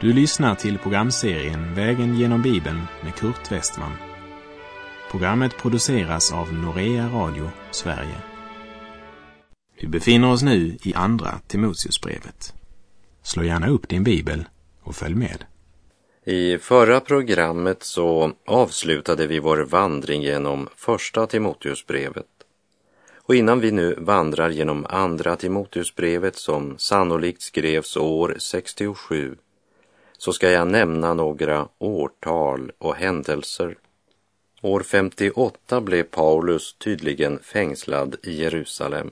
Du lyssnar till programserien Vägen genom Bibeln med Kurt Westman. Programmet produceras av Norea Radio Sverige. Vi befinner oss nu i Andra Timoteusbrevet. Slå gärna upp din bibel och följ med. I förra programmet så avslutade vi vår vandring genom Första Timoteusbrevet. Och innan vi nu vandrar genom Andra Timoteusbrevet som sannolikt skrevs år 67 så ska jag nämna några årtal och händelser. År 58 blev Paulus tydligen fängslad i Jerusalem.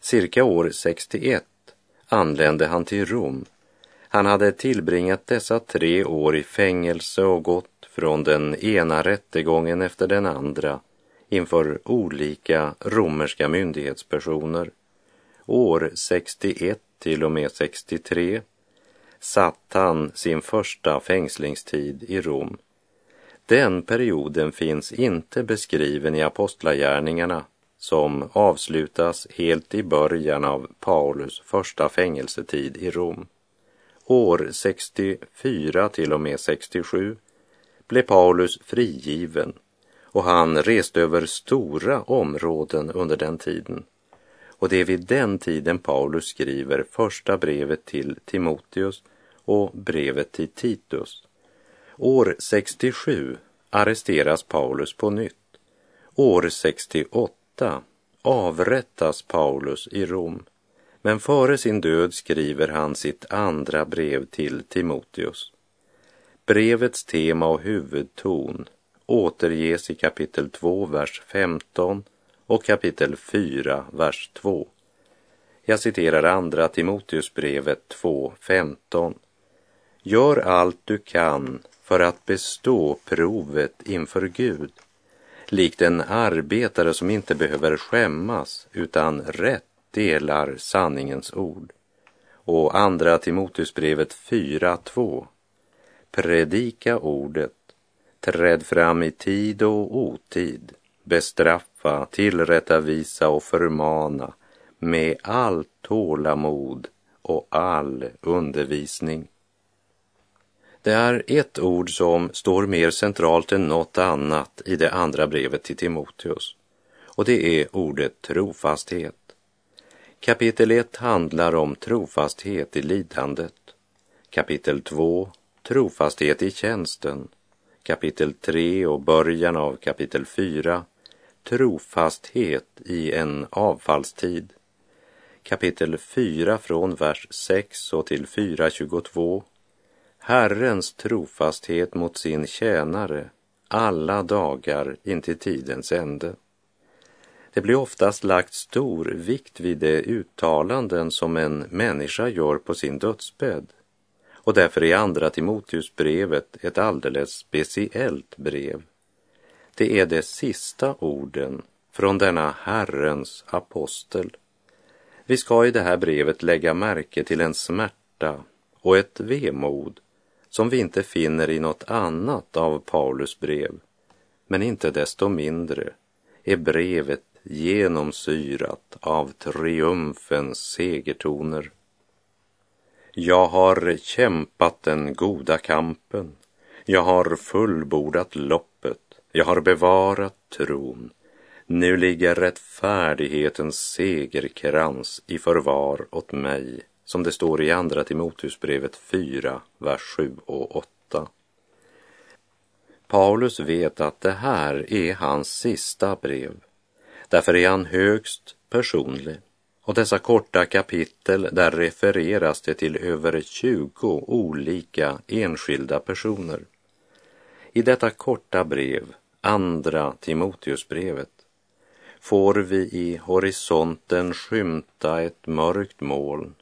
Cirka år 61 anlände han till Rom. Han hade tillbringat dessa tre år i fängelse och gått från den ena rättegången efter den andra inför olika romerska myndighetspersoner. År 61 till och med 63 satt han sin första fängslingstid i Rom. Den perioden finns inte beskriven i Apostlagärningarna som avslutas helt i början av Paulus första fängelsetid i Rom. År 64 till och med 67 blev Paulus frigiven och han reste över stora områden under den tiden. Och det är vid den tiden Paulus skriver första brevet till Timoteus och brevet till Titus. År 67 arresteras Paulus på nytt. År 68 avrättas Paulus i Rom. Men före sin död skriver han sitt andra brev till Timoteus. Brevets tema och huvudton återges i kapitel 2, vers 15 och kapitel 4, vers 2. Jag citerar andra Timoteusbrevet 2.15. Gör allt du kan för att bestå provet inför Gud, likt en arbetare som inte behöver skämmas utan rätt delar sanningens ord. Och andra Timoteusbrevet 4.2. Predika ordet, träd fram i tid och otid, bestraffa, tillrättavisa och förmana med allt tålamod och all undervisning. Det är ett ord som står mer centralt än något annat i det andra brevet till Timoteus. Och det är ordet trofasthet. Kapitel 1 handlar om trofasthet i lidandet. Kapitel 2 trofasthet i tjänsten. Kapitel 3 och början av kapitel 4 trofasthet i en avfallstid. Kapitel 4 från vers 6 och till 4.22 Herrens trofasthet mot sin tjänare alla dagar intill tidens ände. Det blir oftast lagt stor vikt vid de uttalanden som en människa gör på sin dödsbädd och därför är Andra Timoteusbrevet ett alldeles speciellt brev. Det är de sista orden från denna Herrens apostel. Vi ska i det här brevet lägga märke till en smärta och ett vemod som vi inte finner i något annat av Paulus brev. Men inte desto mindre är brevet genomsyrat av triumfens segertoner. Jag har kämpat den goda kampen. Jag har fullbordat loppet. Jag har bevarat tron. Nu ligger rättfärdighetens segerkrans i förvar åt mig som det står i Andra Timoteusbrevet 4, vers 7 och 8. Paulus vet att det här är hans sista brev. Därför är han högst personlig. Och dessa korta kapitel, där refereras det till över 20 olika enskilda personer. I detta korta brev, Andra Timoteusbrevet, får vi i horisonten skymta ett mörkt moln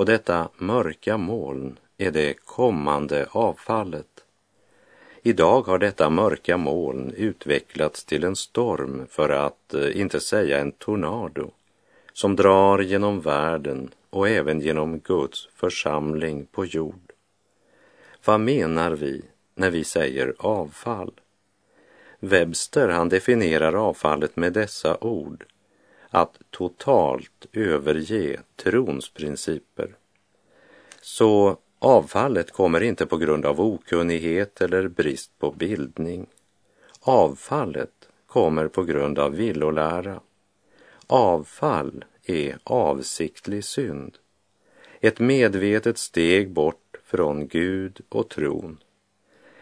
och detta mörka moln är det kommande avfallet. Idag har detta mörka moln utvecklats till en storm, för att eh, inte säga en tornado, som drar genom världen och även genom Guds församling på jord. Vad menar vi när vi säger avfall? Webster han definierar avfallet med dessa ord att totalt överge trons principer. Så Avfallet kommer inte på grund av okunnighet eller brist på bildning. Avfallet kommer på grund av villolära. Avfall är avsiktlig synd. Ett medvetet steg bort från Gud och tron.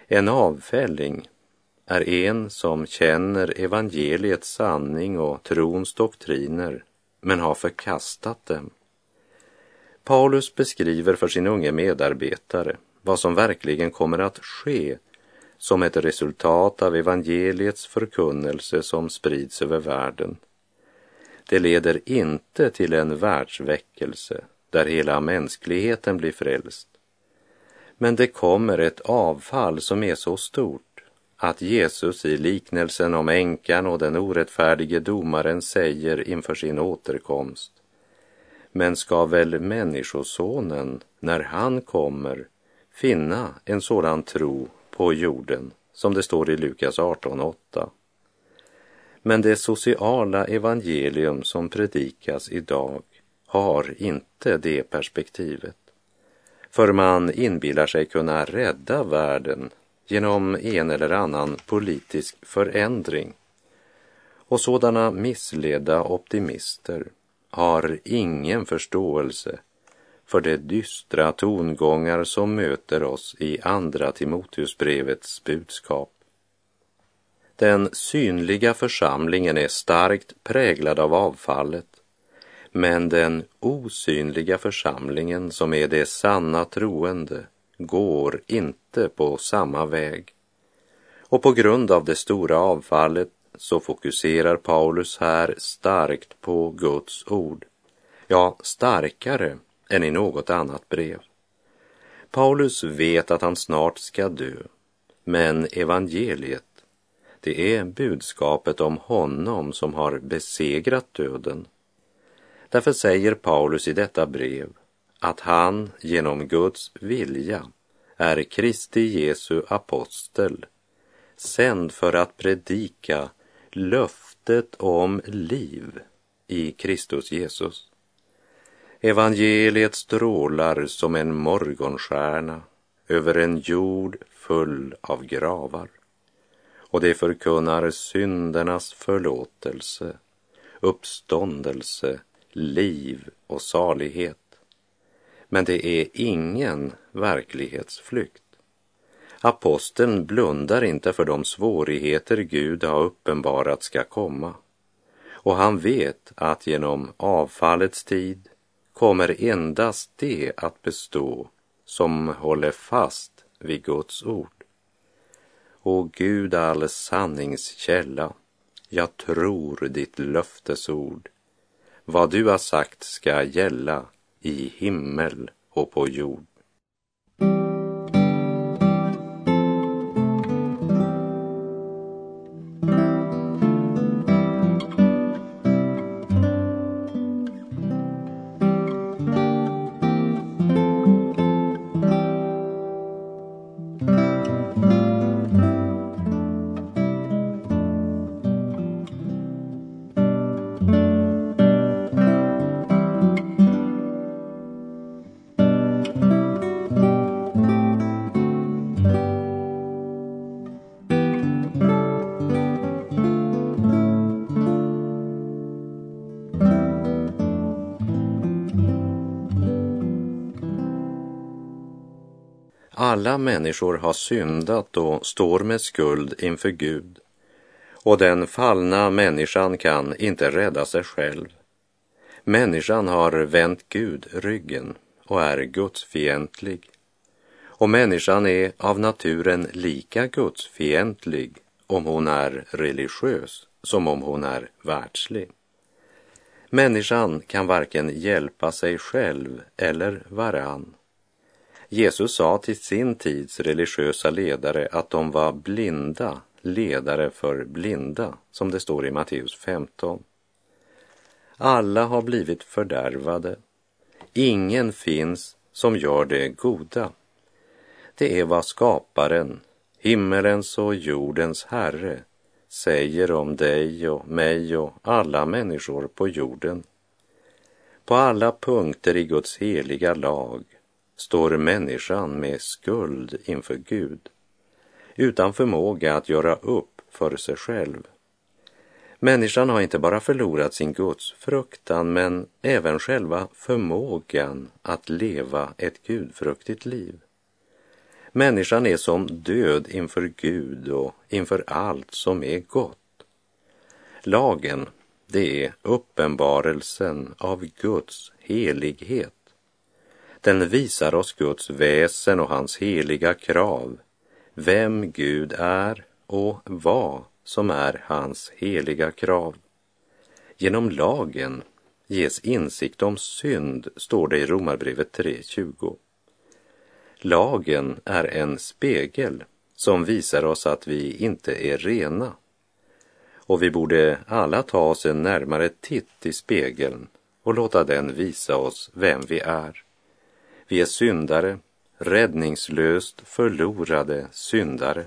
En avfälling är en som känner evangeliets sanning och trons doktriner men har förkastat dem. Paulus beskriver för sin unge medarbetare vad som verkligen kommer att ske som ett resultat av evangeliets förkunnelse som sprids över världen. Det leder inte till en världsväckelse där hela mänskligheten blir frälst. Men det kommer ett avfall som är så stort att Jesus i liknelsen om änkan och den orättfärdige domaren säger inför sin återkomst. Men ska väl Människosonen, när han kommer, finna en sådan tro på jorden, som det står i Lukas 18.8. Men det sociala evangelium som predikas idag har inte det perspektivet. För man inbillar sig kunna rädda världen genom en eller annan politisk förändring. Och sådana missledda optimister har ingen förståelse för de dystra tongångar som möter oss i Andra Timoteusbrevets budskap. Den synliga församlingen är starkt präglad av avfallet, men den osynliga församlingen som är det sanna troende går inte på samma väg. Och på grund av det stora avfallet så fokuserar Paulus här starkt på Guds ord. Ja, starkare än i något annat brev. Paulus vet att han snart ska dö, men evangeliet, det är budskapet om honom som har besegrat döden. Därför säger Paulus i detta brev att han genom Guds vilja är Kristi Jesu apostel, sänd för att predika löftet om liv i Kristus Jesus. Evangeliet strålar som en morgonstjärna över en jord full av gravar och det förkunnar syndernas förlåtelse, uppståndelse, liv och salighet. Men det är ingen verklighetsflykt. Aposteln blundar inte för de svårigheter Gud har uppenbarat ska komma. Och han vet att genom avfallets tid kommer endast det att bestå som håller fast vid Guds ord. O Gud all sanningskälla, jag tror ditt löftesord. Vad du har sagt ska gälla i himmel och på jord. Alla människor har syndat och står med skuld inför Gud och den fallna människan kan inte rädda sig själv. Människan har vänt Gud ryggen och är gudsfientlig. Och människan är av naturen lika gudsfientlig om hon är religiös som om hon är världslig. Människan kan varken hjälpa sig själv eller varann. Jesus sa till sin tids religiösa ledare att de var blinda ledare för blinda, som det står i Matteus 15. Alla har blivit fördärvade. Ingen finns som gör det goda. Det är vad skaparen, himmelens och jordens Herre, säger om dig och mig och alla människor på jorden. På alla punkter i Guds heliga lag står människan med skuld inför Gud, utan förmåga att göra upp för sig själv. Människan har inte bara förlorat sin Guds fruktan men även själva förmågan att leva ett gudfruktigt liv. Människan är som död inför Gud och inför allt som är gott. Lagen, det är uppenbarelsen av Guds helighet. Den visar oss Guds väsen och hans heliga krav, vem Gud är och vad som är hans heliga krav. Genom lagen ges insikt om synd, står det i Romarbrevet 3.20. Lagen är en spegel som visar oss att vi inte är rena. Och vi borde alla ta oss en närmare titt i spegeln och låta den visa oss vem vi är. Vi är syndare, räddningslöst förlorade syndare.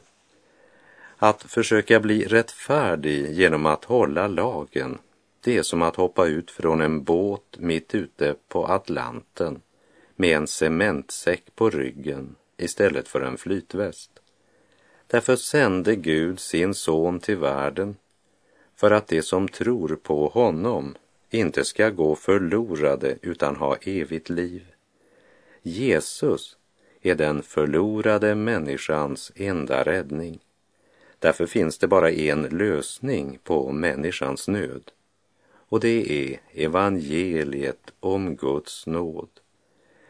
Att försöka bli rättfärdig genom att hålla lagen, det är som att hoppa ut från en båt mitt ute på Atlanten med en cementsäck på ryggen istället för en flytväst. Därför sände Gud sin son till världen för att de som tror på honom inte ska gå förlorade utan ha evigt liv. Jesus är den förlorade människans enda räddning. Därför finns det bara en lösning på människans nöd och det är evangeliet om Guds nåd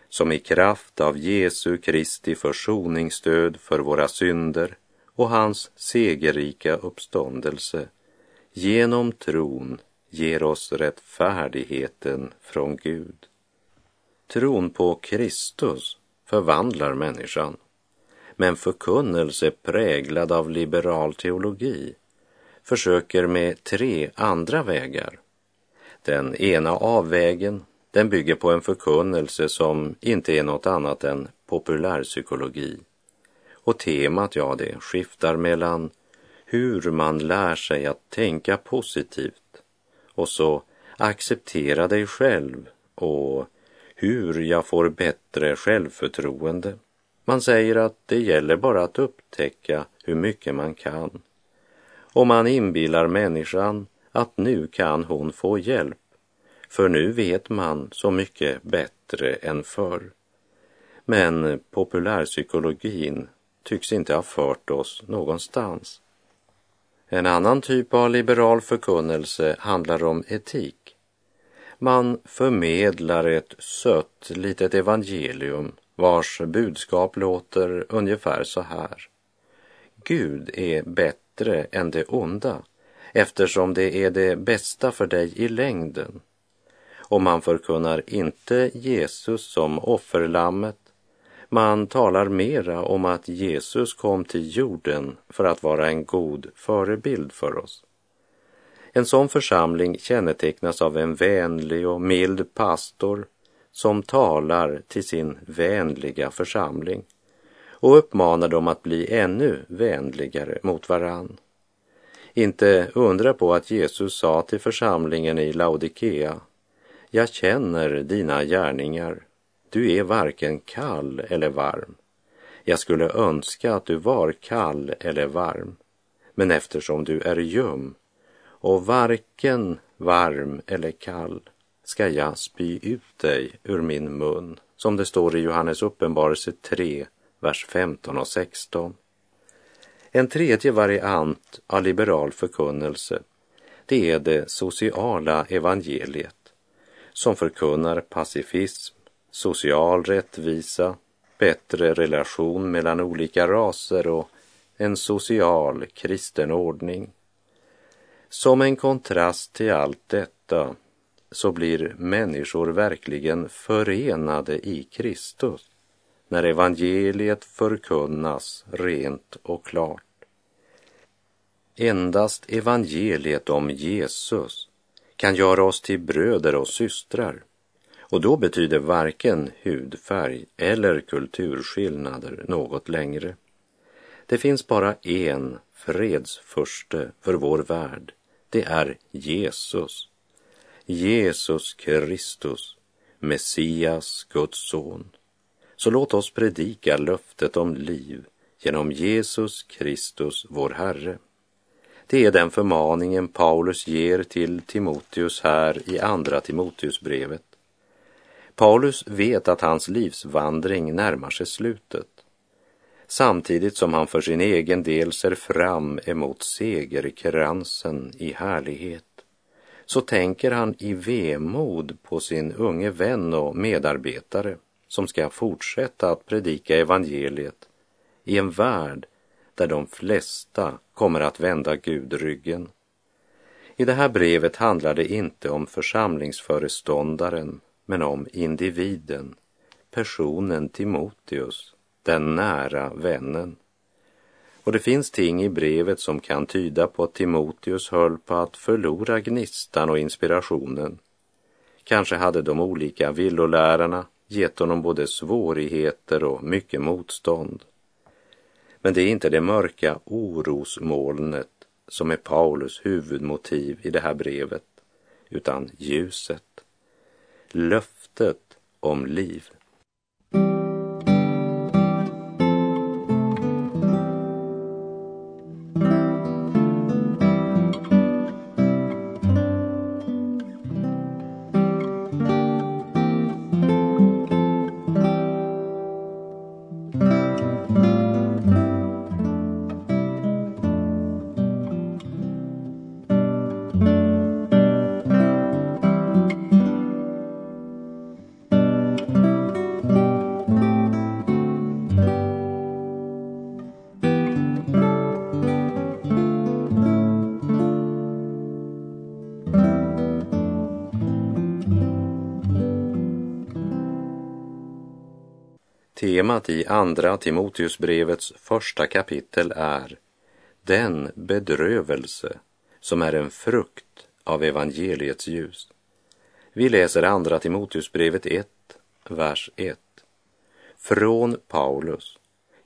som i kraft av Jesu Kristi försoningsstöd för våra synder och hans segerrika uppståndelse genom tron ger oss rättfärdigheten från Gud. Tron på Kristus förvandlar människan, men förkunnelse präglad av liberal teologi försöker med tre andra vägar. Den ena avvägen den bygger på en förkunnelse som inte är något annat än populärpsykologi. Och temat, ja, det skiftar mellan hur man lär sig att tänka positivt och så acceptera dig själv och hur jag får bättre självförtroende. Man säger att det gäller bara att upptäcka hur mycket man kan. Och man inbillar människan att nu kan hon få hjälp för nu vet man så mycket bättre än förr. Men populärpsykologin tycks inte ha fört oss någonstans. En annan typ av liberal förkunnelse handlar om etik. Man förmedlar ett sött litet evangelium vars budskap låter ungefär så här. Gud är bättre än det onda eftersom det är det bästa för dig i längden och man förkunnar inte Jesus som offerlammet. Man talar mera om att Jesus kom till jorden för att vara en god förebild för oss. En sån församling kännetecknas av en vänlig och mild pastor som talar till sin vänliga församling och uppmanar dem att bli ännu vänligare mot varann. Inte undra på att Jesus sa till församlingen i Laodikea jag känner dina gärningar. Du är varken kall eller varm. Jag skulle önska att du var kall eller varm. Men eftersom du är ljum och varken varm eller kall ska jag spy ut dig ur min mun, som det står i Johannes uppenbarelse 3, vers 15 och 16. En tredje variant av liberal förkunnelse, det är det sociala evangeliet som förkunnar pacifism, social rättvisa, bättre relation mellan olika raser och en social kristen ordning. Som en kontrast till allt detta så blir människor verkligen förenade i Kristus när evangeliet förkunnas rent och klart. Endast evangeliet om Jesus kan göra oss till bröder och systrar. Och då betyder varken hudfärg eller kulturskillnader något längre. Det finns bara en fredsförste för vår värld. Det är Jesus. Jesus Kristus, Messias, Guds son, Så låt oss predika löftet om liv genom Jesus Kristus, vår Herre. Det är den förmaningen Paulus ger till Timoteus här i Andra Timoteusbrevet. Paulus vet att hans livsvandring närmar sig slutet, samtidigt som han för sin egen del ser fram emot segerkransen i härlighet. Så tänker han i vemod på sin unge vän och medarbetare som ska fortsätta att predika evangeliet i en värld där de flesta kommer att vända Gud ryggen. I det här brevet handlar det inte om församlingsföreståndaren men om individen, personen Timoteus, den nära vännen. Och det finns ting i brevet som kan tyda på att Timoteus höll på att förlora gnistan och inspirationen. Kanske hade de olika villolärarna gett honom både svårigheter och mycket motstånd. Men det är inte det mörka orosmolnet som är Paulus huvudmotiv i det här brevet, utan ljuset, löftet om liv. Temat i Andra Timoteusbrevets första kapitel är den bedrövelse som är en frukt av evangeliets ljus. Vi läser Andra Timoteusbrevet 1, vers 1. Från Paulus,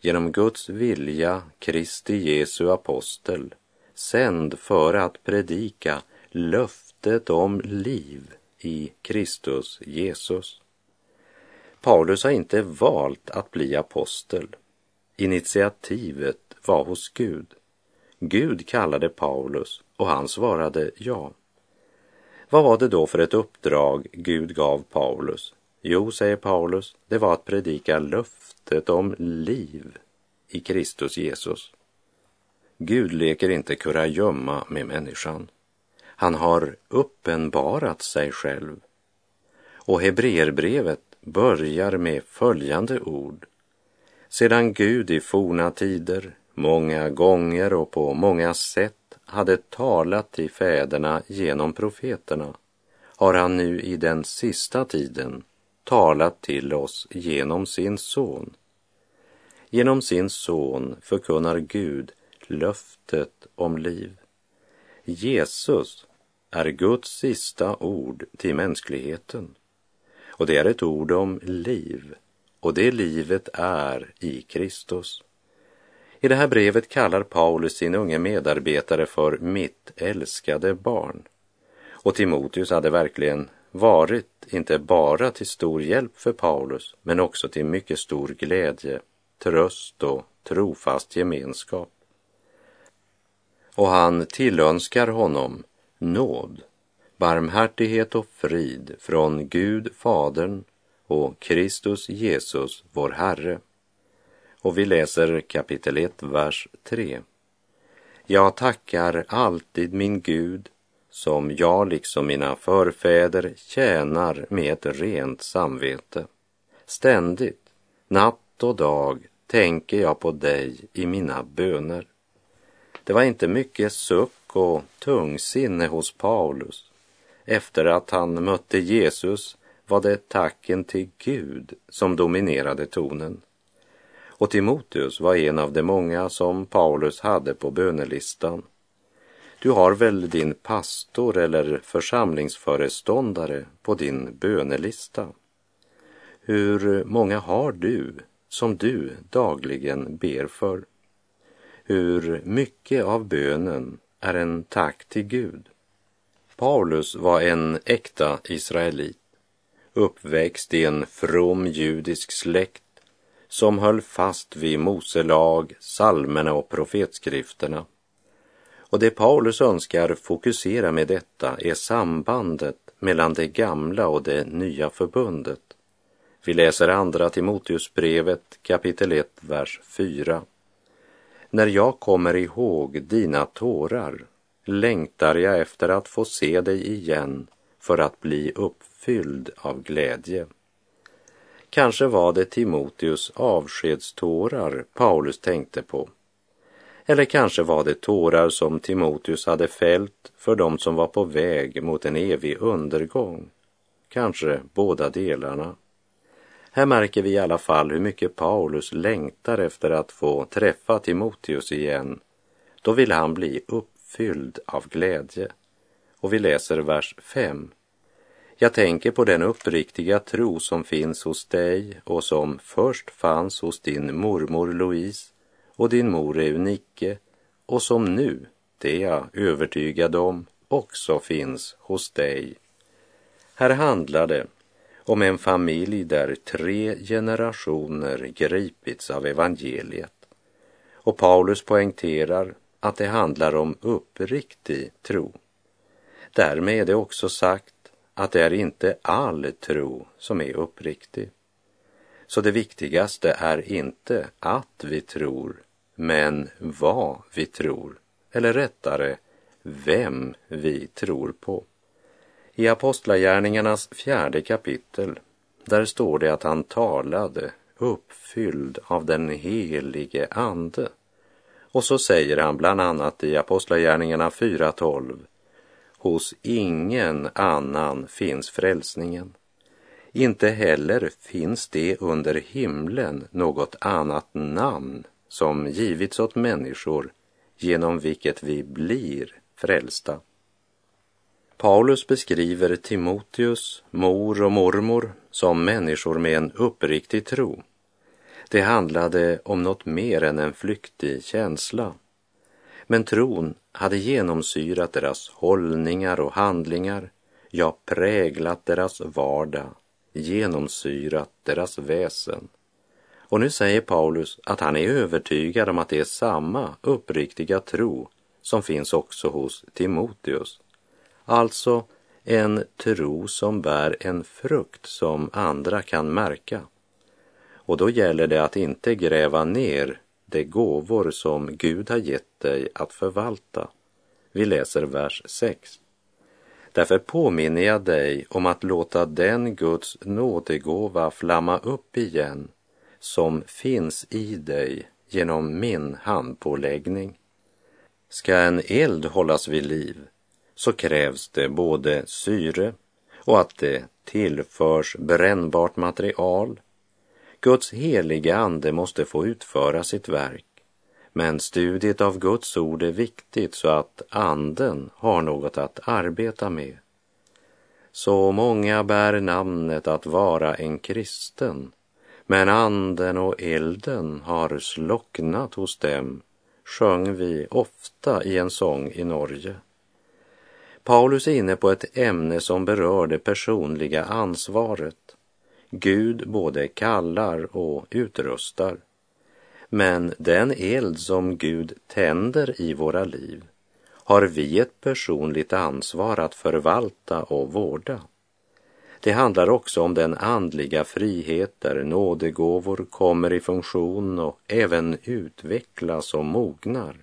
genom Guds vilja, Kristi Jesu apostel, sänd för att predika löftet om liv i Kristus Jesus Paulus har inte valt att bli apostel. Initiativet var hos Gud. Gud kallade Paulus och han svarade ja. Vad var det då för ett uppdrag Gud gav Paulus? Jo, säger Paulus, det var att predika löftet om liv i Kristus Jesus. Gud leker inte kurragömma med människan. Han har uppenbarat sig själv. Och Hebreerbrevet börjar med följande ord. Sedan Gud i forna tider många gånger och på många sätt hade talat till fäderna genom profeterna har han nu i den sista tiden talat till oss genom sin son. Genom sin son förkunnar Gud löftet om liv. Jesus är Guds sista ord till mänskligheten. Och det är ett ord om liv. Och det livet är i Kristus. I det här brevet kallar Paulus sin unge medarbetare för mitt älskade barn. Och Timoteus hade verkligen varit inte bara till stor hjälp för Paulus, men också till mycket stor glädje, tröst och trofast gemenskap. Och han tillönskar honom nåd barmhärtighet och frid från Gud Fadern och Kristus Jesus, vår Herre. Och vi läser kapitel 1, vers 3. Jag tackar alltid min Gud som jag liksom mina förfäder tjänar med ett rent samvete. Ständigt, natt och dag, tänker jag på dig i mina böner. Det var inte mycket suck och tungsinne hos Paulus efter att han mötte Jesus var det tacken till Gud som dominerade tonen. Och Timoteus var en av de många som Paulus hade på bönelistan. Du har väl din pastor eller församlingsföreståndare på din bönelista? Hur många har du som du dagligen ber för? Hur mycket av bönen är en tack till Gud? Paulus var en äkta israelit, uppväxt i en from judisk släkt som höll fast vid Mose lag, salmerna och profetskrifterna. Och det Paulus önskar fokusera med detta är sambandet mellan det gamla och det nya förbundet. Vi läser andra Timoteusbrevet kapitel 1, vers 4. När jag kommer ihåg dina tårar längtar jag efter att få se dig igen för att bli uppfylld av glädje. Kanske var det Timoteus avskedstårar Paulus tänkte på. Eller kanske var det tårar som Timoteus hade fällt för dem som var på väg mot en evig undergång. Kanske båda delarna. Här märker vi i alla fall hur mycket Paulus längtar efter att få träffa Timoteus igen. Då vill han bli fylld av glädje. Och vi läser vers 5. Jag tänker på den uppriktiga tro som finns hos dig och som först fanns hos din mormor Louise och din mor Eunike och som nu, det är jag övertygad om, också finns hos dig. Här handlar det om en familj där tre generationer gripits av evangeliet. Och Paulus poängterar att det handlar om uppriktig tro. Därmed är det också sagt att det är inte all tro som är uppriktig. Så det viktigaste är inte att vi tror, men vad vi tror, eller rättare, vem vi tror på. I Apostlagärningarnas fjärde kapitel, där står det att han talade uppfylld av den helige Ande. Och så säger han bland annat i Apostlagärningarna 4.12 Hos ingen annan finns frälsningen. Inte heller finns det under himlen något annat namn som givits åt människor genom vilket vi blir frälsta. Paulus beskriver Timoteus, mor och mormor som människor med en uppriktig tro. Det handlade om något mer än en flyktig känsla. Men tron hade genomsyrat deras hållningar och handlingar, ja, präglat deras vardag, genomsyrat deras väsen. Och nu säger Paulus att han är övertygad om att det är samma uppriktiga tro som finns också hos Timoteus. Alltså en tro som bär en frukt som andra kan märka. Och då gäller det att inte gräva ner de gåvor som Gud har gett dig att förvalta. Vi läser vers 6. Därför påminner jag dig om att låta den Guds nådegåva flamma upp igen som finns i dig genom min handpåläggning. Ska en eld hållas vid liv så krävs det både syre och att det tillförs brännbart material Guds heliga ande måste få utföra sitt verk. Men studiet av Guds ord är viktigt så att anden har något att arbeta med. Så många bär namnet att vara en kristen, men anden och elden har slocknat hos dem, sjöng vi ofta i en sång i Norge. Paulus är inne på ett ämne som berör det personliga ansvaret Gud både kallar och utrustar. Men den eld som Gud tänder i våra liv har vi ett personligt ansvar att förvalta och vårda. Det handlar också om den andliga frihet där nådegåvor kommer i funktion och även utvecklas och mognar.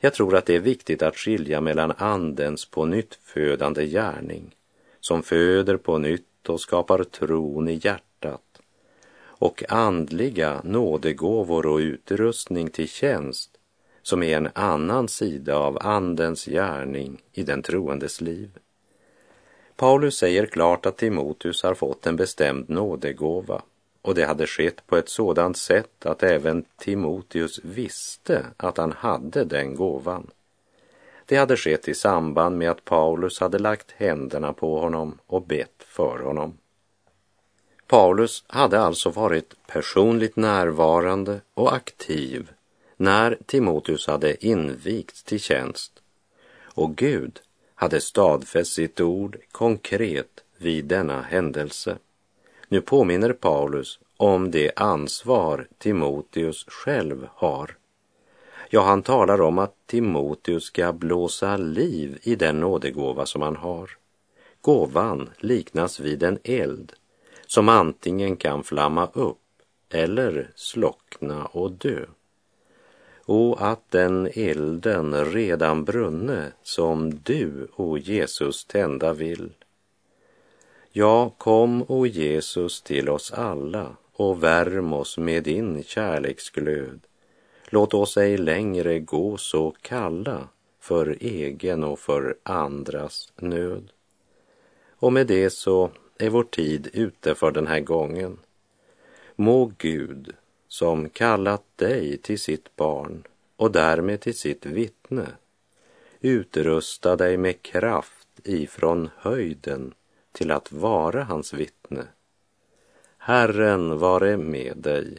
Jag tror att det är viktigt att skilja mellan andens på nytt födande gärning som föder på nytt och skapar tron i hjärtat och andliga nådegåvor och utrustning till tjänst som är en annan sida av Andens gärning i den troendes liv. Paulus säger klart att Timoteus har fått en bestämd nådegåva och det hade skett på ett sådant sätt att även Timoteus visste att han hade den gåvan. Det hade skett i samband med att Paulus hade lagt händerna på honom och bett för honom. Paulus hade alltså varit personligt närvarande och aktiv när Timoteus hade invigts till tjänst och Gud hade stadfäst sitt ord konkret vid denna händelse. Nu påminner Paulus om det ansvar Timoteus själv har. Ja, han talar om att Timoteus ska blåsa liv i den nådegåva som han har. Gåvan liknas vid en eld som antingen kan flamma upp eller slockna och dö. Och att den elden redan brunne som du, o Jesus, tända vill. Ja, kom, o Jesus, till oss alla och värm oss med din kärleksglöd. Låt oss ej längre gå så kalla för egen och för andras nöd. Och med det så är vår tid ute för den här gången. Må Gud, som kallat dig till sitt barn och därmed till sitt vittne, utrusta dig med kraft ifrån höjden till att vara hans vittne. Herren vare med dig.